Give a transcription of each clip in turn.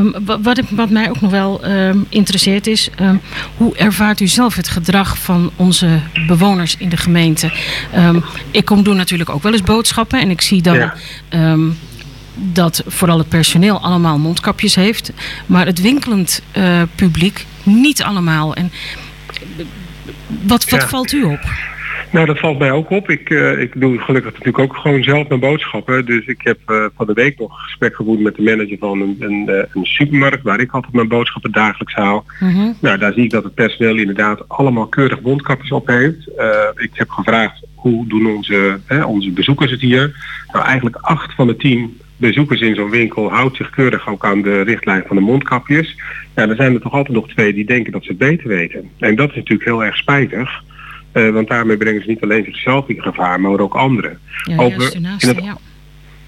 Um, wat, wat, mij ook nog wel um, interesseert is, um, hoe ervaart u zelf het gedrag van onze bewoners in de gemeente? ik kom doen natuurlijk ook wel eens boodschappen en ik zie dan ja. dat vooral het personeel allemaal mondkapjes heeft, maar het winkelend uh, publiek niet allemaal. En wat, wat ja. valt u op? Nou, dat valt mij ook op. Ik, uh, ik doe gelukkig natuurlijk ook gewoon zelf mijn boodschappen. Dus ik heb uh, van de week nog gesprek gevoerd met de manager van een, een, uh, een supermarkt waar ik altijd mijn boodschappen dagelijks haal. Mm -hmm. Nou, daar zie ik dat het personeel inderdaad allemaal keurig mondkapjes op heeft. ik heb gevraagd hoe doen onze, onze bezoekers het hier. Nou, eigenlijk acht van de tien bezoekers in zo'n winkel houdt zich keurig ook aan de richtlijn van de mondkapjes. Ja, er zijn er toch altijd nog twee die denken dat ze het beter weten. En dat is natuurlijk heel erg spijtig. Uh, want daarmee brengen ze niet alleen zichzelf in gevaar, maar ook anderen. Ja, Over, naast, het, ja.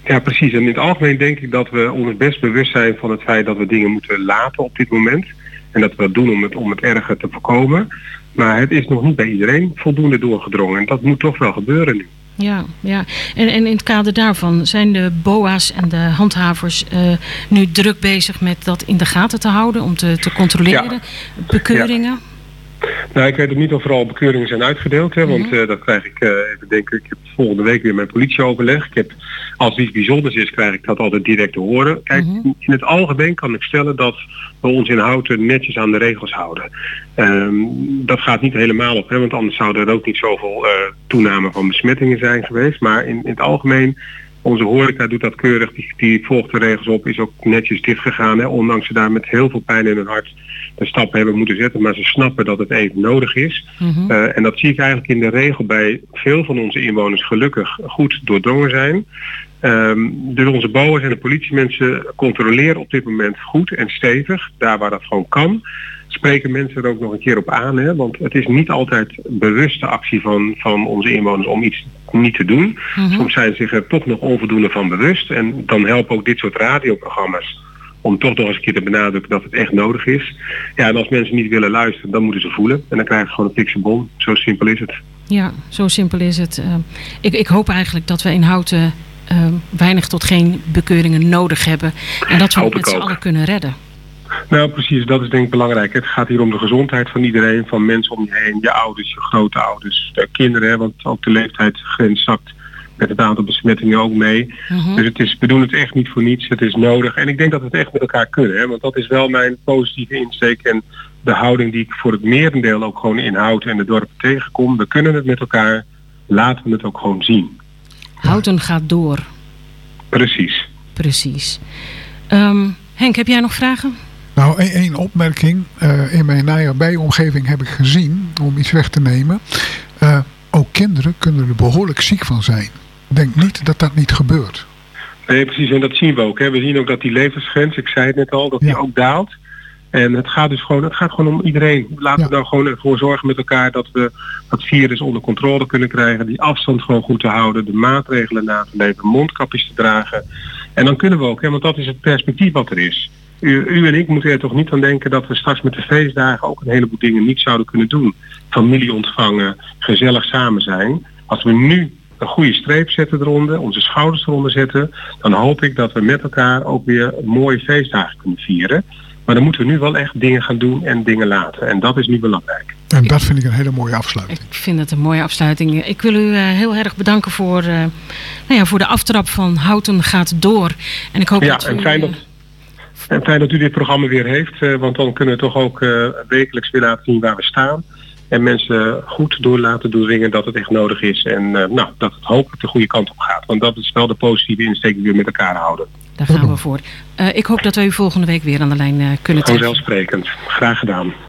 ja, precies. En in het algemeen denk ik dat we ons best bewust zijn van het feit dat we dingen moeten laten op dit moment. En dat we dat doen om het, om het erger te voorkomen. Maar het is nog niet bij iedereen voldoende doorgedrongen. En dat moet toch wel gebeuren nu. Ja, ja. En, en in het kader daarvan zijn de BOA's en de handhavers uh, nu druk bezig met dat in de gaten te houden, om te, te controleren, ja. bekeuringen? Ja. Nou, ik weet ook niet of er al bekeuringen zijn uitgedeeld. Hè, want uh, dat krijg ik, uh, even denken, ik heb volgende week weer mijn politieoverleg. Ik heb, als iets bijzonders is, krijg ik dat altijd direct te horen. Kijk, mm -hmm. in het algemeen kan ik stellen dat we ons in Houten netjes aan de regels houden. Um, dat gaat niet helemaal op, hè, want anders zou er ook niet zoveel uh, toename van besmettingen zijn geweest. Maar in, in het algemeen onze horeca doet dat keurig, die, die volgt de regels op, is ook netjes dichtgegaan. Hè, ondanks ze daar met heel veel pijn in hun hart de stap hebben moeten zetten. Maar ze snappen dat het even nodig is. Mm -hmm. uh, en dat zie ik eigenlijk in de regel bij veel van onze inwoners gelukkig goed doordrongen zijn. Um, dus onze bouwers en de politiemensen controleren op dit moment goed en stevig, daar waar dat gewoon kan spreken mensen er ook nog een keer op aan. Hè? Want het is niet altijd bewuste actie van, van onze inwoners om iets niet te doen. Mm -hmm. Soms zijn ze zich er toch nog onvoldoende van bewust. En dan helpen ook dit soort radioprogramma's om toch nog eens een keer te benadrukken dat het echt nodig is. Ja, en als mensen niet willen luisteren, dan moeten ze voelen. En dan krijgen ze gewoon een fikse bom. Zo simpel is het. Ja, zo simpel is het. Uh, ik, ik hoop eigenlijk dat we in Houten uh, weinig tot geen bekeuringen nodig hebben. En dat we het met z'n allen kunnen redden. Nou precies, dat is denk ik belangrijk. Het gaat hier om de gezondheid van iedereen, van mensen om je heen, je ouders, je grote ouders, de kinderen, hè, want ook de leeftijdsgrens zakt met het aantal besmettingen ook mee. Uh -huh. Dus het is, we doen het echt niet voor niets, het is nodig. En ik denk dat we het echt met elkaar kunnen, hè, want dat is wel mijn positieve insteek en de houding die ik voor het merendeel ook gewoon inhoud en de dorpen tegenkom. We kunnen het met elkaar, laten we het ook gewoon zien. Houten gaat door. Precies. Precies. Um, Henk, heb jij nog vragen? Nou, één opmerking. Uh, in mijn nabije omgeving heb ik gezien, om iets weg te nemen. Uh, ook kinderen kunnen er behoorlijk ziek van zijn. Denk niet dat dat niet gebeurt. Nee, precies. En dat zien we ook. Hè. We zien ook dat die levensgrens, ik zei het net al, dat ja. die ook daalt. En het gaat dus gewoon, het gaat gewoon om iedereen. Laten ja. we nou gewoon ervoor zorgen met elkaar dat we dat virus onder controle kunnen krijgen. Die afstand gewoon goed te houden. De maatregelen na te leven. Mondkapjes te dragen. En dan kunnen we ook, hè, want dat is het perspectief wat er is. U, u, en ik moeten er toch niet aan denken dat we straks met de feestdagen ook een heleboel dingen niet zouden kunnen doen. Familie ontvangen, gezellig samen zijn. Als we nu een goede streep zetten eronder, onze schouders eronder zetten, dan hoop ik dat we met elkaar ook weer mooie feestdagen kunnen vieren. Maar dan moeten we nu wel echt dingen gaan doen en dingen laten. En dat is nu belangrijk. En dat vind ik een hele mooie afsluiting. Ik vind het een mooie afsluiting. Ik wil u uh, heel erg bedanken voor, uh, nou ja, voor de aftrap van Houten gaat door. En ik hoop ja, dat en fijn dat, en fijn dat u dit programma weer heeft. Uh, want dan kunnen we toch ook wekelijks weer laten zien waar we staan. En mensen goed door laten doorringen dat het echt nodig is. En nou, dat het hopelijk de goede kant op gaat. Want dat is wel de positieve insteek die we met elkaar houden. Daar gaan we voor. Ik hoop dat we u volgende week weer aan de lijn kunnen trekken. Vanzelfsprekend. Graag gedaan.